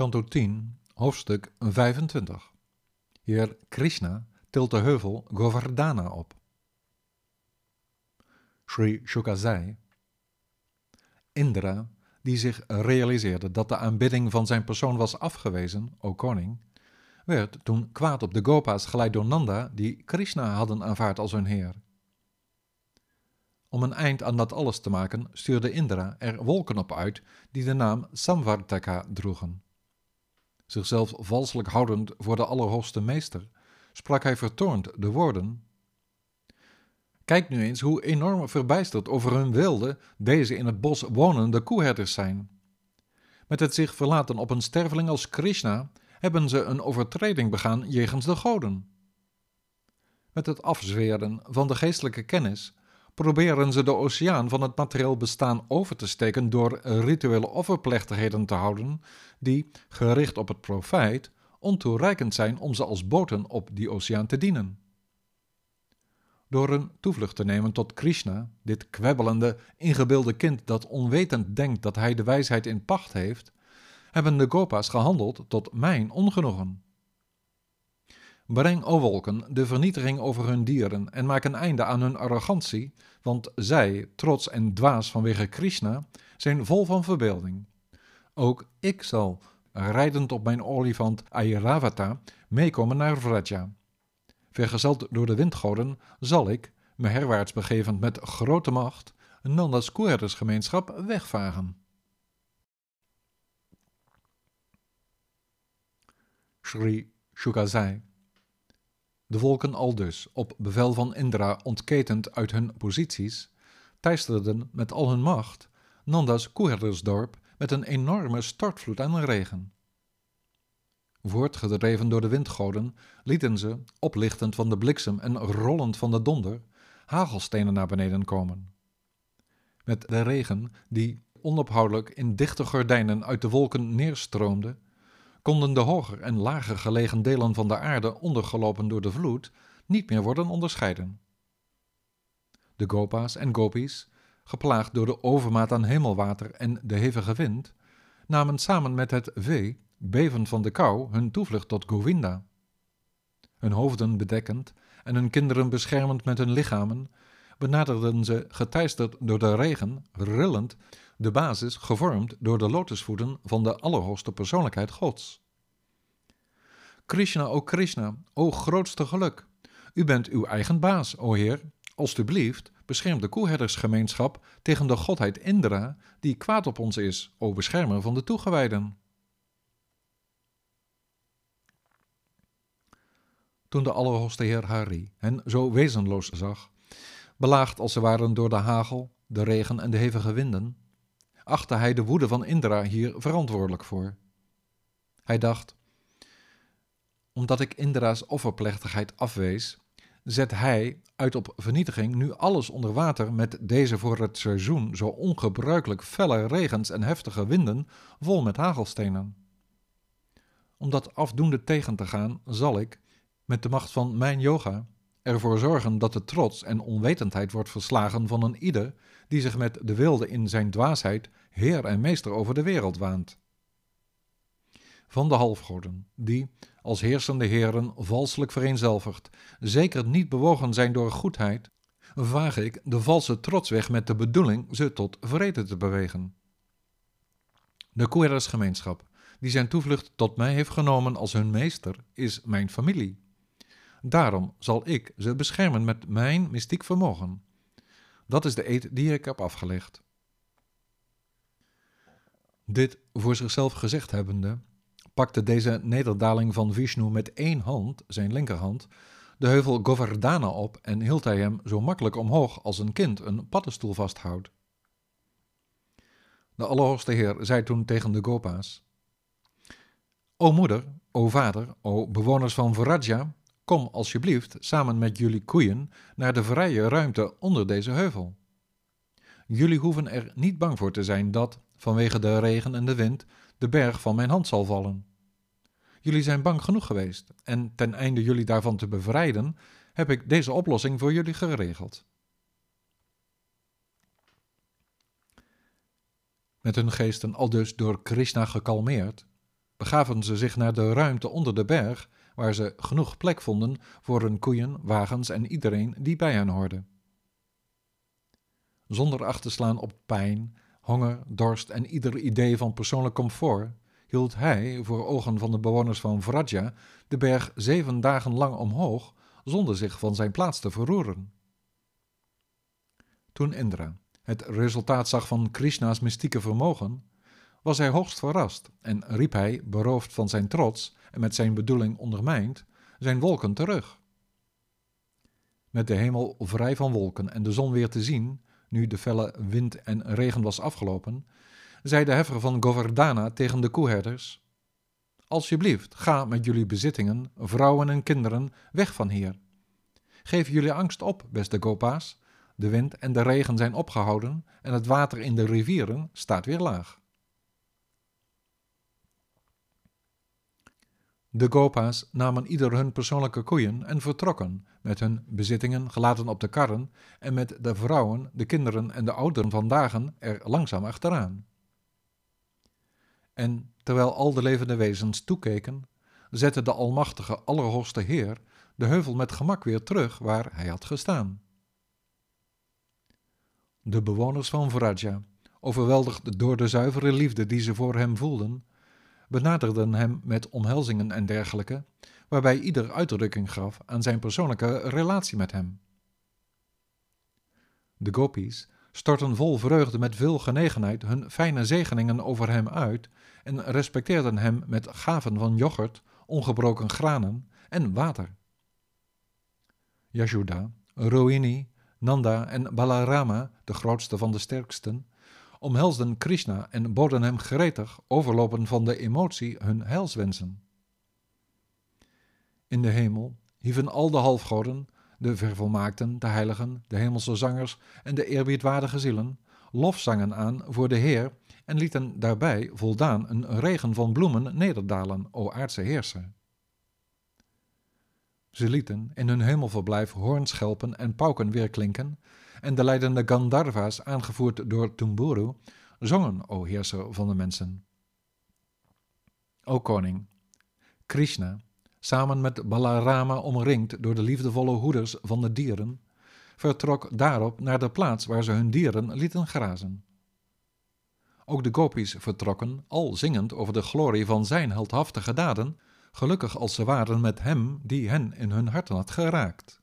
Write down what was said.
Kanto 10, hoofdstuk 25. Heer Krishna tilt de heuvel Govardhana op. Sri Shuka zei, Indra, die zich realiseerde dat de aanbidding van zijn persoon was afgewezen, o koning, werd toen kwaad op de Gopa's geleid door Nanda, die Krishna hadden aanvaard als hun heer. Om een eind aan dat alles te maken, stuurde Indra er wolken op uit die de naam Samvartaka droegen. Zichzelf valselijk houdend voor de Allerhoogste Meester, sprak hij vertoornd de woorden: Kijk nu eens hoe enorm verbijsterd over hun wilde deze in het bos wonende koeherders zijn. Met het zich verlaten op een sterveling als Krishna hebben ze een overtreding begaan jegens de goden. Met het afzweren van de geestelijke kennis proberen ze de oceaan van het materieel bestaan over te steken door rituele offerplechtigheden te houden, die, gericht op het profijt, ontoereikend zijn om ze als boten op die oceaan te dienen. Door een toevlucht te nemen tot Krishna, dit kwebbelende, ingebeelde kind dat onwetend denkt dat hij de wijsheid in pacht heeft, hebben de Gopa's gehandeld tot mijn ongenoegen. Breng, o wolken, de vernietiging over hun dieren en maak een einde aan hun arrogantie, want zij, trots en dwaas vanwege Krishna, zijn vol van verbeelding. Ook ik zal, rijdend op mijn olifant Airavata, meekomen naar Vraja. Vergezeld door de windgoden zal ik, me herwaarts begevend met grote macht, Nanda's koerdersgemeenschap wegvagen. Sri Shukazai de volken aldus, op bevel van Indra ontketend uit hun posities, teisterden met al hun macht Nanda's koeherdersdorp met een enorme stortvloed aan regen. Voortgedreven door de windgoden lieten ze, oplichtend van de bliksem en rollend van de donder, hagelstenen naar beneden komen. Met de regen, die onophoudelijk in dichte gordijnen uit de wolken neerstroomde, konden de hoger en lager gelegen delen van de aarde, ondergelopen door de vloed, niet meer worden onderscheiden. De gopa's en gopis, geplaagd door de overmaat aan hemelwater en de hevige wind, namen samen met het vee, bevend van de kou, hun toevlucht tot Govinda. Hun hoofden bedekkend en hun kinderen beschermend met hun lichamen, benaderden ze, geteisterd door de regen, rillend, de basis gevormd door de lotusvoeten van de Allerhoogste Persoonlijkheid Gods. Krishna, o Krishna, o grootste geluk, u bent uw eigen baas, o Heer. Alsjeblieft, bescherm de koeherdersgemeenschap tegen de godheid Indra, die kwaad op ons is, o beschermer van de toegewijden. Toen de Allerhoogste Heer Hari hen zo wezenloos zag, belaagd als ze waren door de hagel, de regen en de hevige winden, achtte hij de woede van Indra hier verantwoordelijk voor. Hij dacht: Omdat ik Indra's offerplechtigheid afwees, zet hij uit op vernietiging nu alles onder water met deze voor het seizoen zo ongebruikelijk felle regens en heftige winden vol met hagelstenen. Om dat afdoende tegen te gaan, zal ik, met de macht van mijn yoga, ervoor zorgen dat de trots en onwetendheid wordt verslagen van een ieder die zich met de wilde in zijn dwaasheid heer en meester over de wereld waant. Van de halfgoden, die, als heersende heren, valselijk vereenzelvigd, zeker niet bewogen zijn door goedheid, vaag ik de valse trots weg met de bedoeling ze tot vrede te bewegen. De Koeras-gemeenschap, die zijn toevlucht tot mij heeft genomen als hun meester, is mijn familie. Daarom zal ik ze beschermen met mijn mystiek vermogen. Dat is de eed die ik heb afgelegd. Dit voor zichzelf gezegd hebbende, pakte deze nederdaling van Vishnu met één hand, zijn linkerhand, de heuvel Govardhana op en hield hij hem zo makkelijk omhoog als een kind een paddenstoel vasthoudt. De Allerhoogste Heer zei toen tegen de Gopa's: O moeder, o vader, o bewoners van Vraja, kom alsjeblieft samen met jullie koeien naar de vrije ruimte onder deze heuvel. Jullie hoeven er niet bang voor te zijn dat, vanwege de regen en de wind, de berg van mijn hand zal vallen. Jullie zijn bang genoeg geweest, en ten einde jullie daarvan te bevrijden, heb ik deze oplossing voor jullie geregeld. Met hun geesten aldus door Krishna gekalmeerd, begaven ze zich naar de ruimte onder de berg, waar ze genoeg plek vonden voor hun koeien, wagens en iedereen die bij hen hoorde. Zonder acht te slaan op pijn, honger, dorst en ieder idee van persoonlijk comfort, hield hij, voor ogen van de bewoners van Vraja, de berg zeven dagen lang omhoog, zonder zich van zijn plaats te verroeren. Toen Indra het resultaat zag van Krishna's mystieke vermogen, was hij hoogst verrast en riep hij, beroofd van zijn trots en met zijn bedoeling ondermijnd, zijn wolken terug. Met de hemel vrij van wolken en de zon weer te zien, nu de felle wind en regen was afgelopen, zei de heffer van Govardhana tegen de koeherders: Alsjeblieft, ga met jullie bezittingen, vrouwen en kinderen weg van hier. Geef jullie angst op, beste Gopa's. De wind en de regen zijn opgehouden en het water in de rivieren staat weer laag. De Gopa's namen ieder hun persoonlijke koeien en vertrokken, met hun bezittingen gelaten op de karren en met de vrouwen, de kinderen en de ouderen van dagen er langzaam achteraan. En terwijl al de levende wezens toekeken, zette de Almachtige Allerhoogste Heer de heuvel met gemak weer terug waar hij had gestaan. De bewoners van Vraja, overweldigd door de zuivere liefde die ze voor hem voelden, benaderden hem met omhelzingen en dergelijke, waarbij ieder uitdrukking gaf aan zijn persoonlijke relatie met hem. De gopis stortten vol vreugde met veel genegenheid hun fijne zegeningen over hem uit en respecteerden hem met gaven van yoghurt, ongebroken granen en water. Yashoda, Rohini, Nanda en Balarama, de grootste van de sterksten, omhelsden Krishna en boden hem gretig, overlopen van de emotie, hun heilswensen. In de hemel hieven al de halfgoden, de vervolmaakten, de heiligen, de hemelse zangers en de eerbiedwaardige zielen lofzangen aan voor de Heer en lieten daarbij voldaan een regen van bloemen nederdalen, o aardse heerser. Ze lieten in hun hemelverblijf hoornschelpen en pauken weerklinken, en de leidende Gandharva's, aangevoerd door Tumburu, zongen, o heerser van de mensen. O koning, Krishna, samen met Balarama omringd door de liefdevolle hoeders van de dieren, vertrok daarop naar de plaats waar ze hun dieren lieten grazen. Ook de gopis vertrokken, al zingend over de glorie van zijn heldhaftige daden, gelukkig als ze waren met hem die hen in hun harten had geraakt.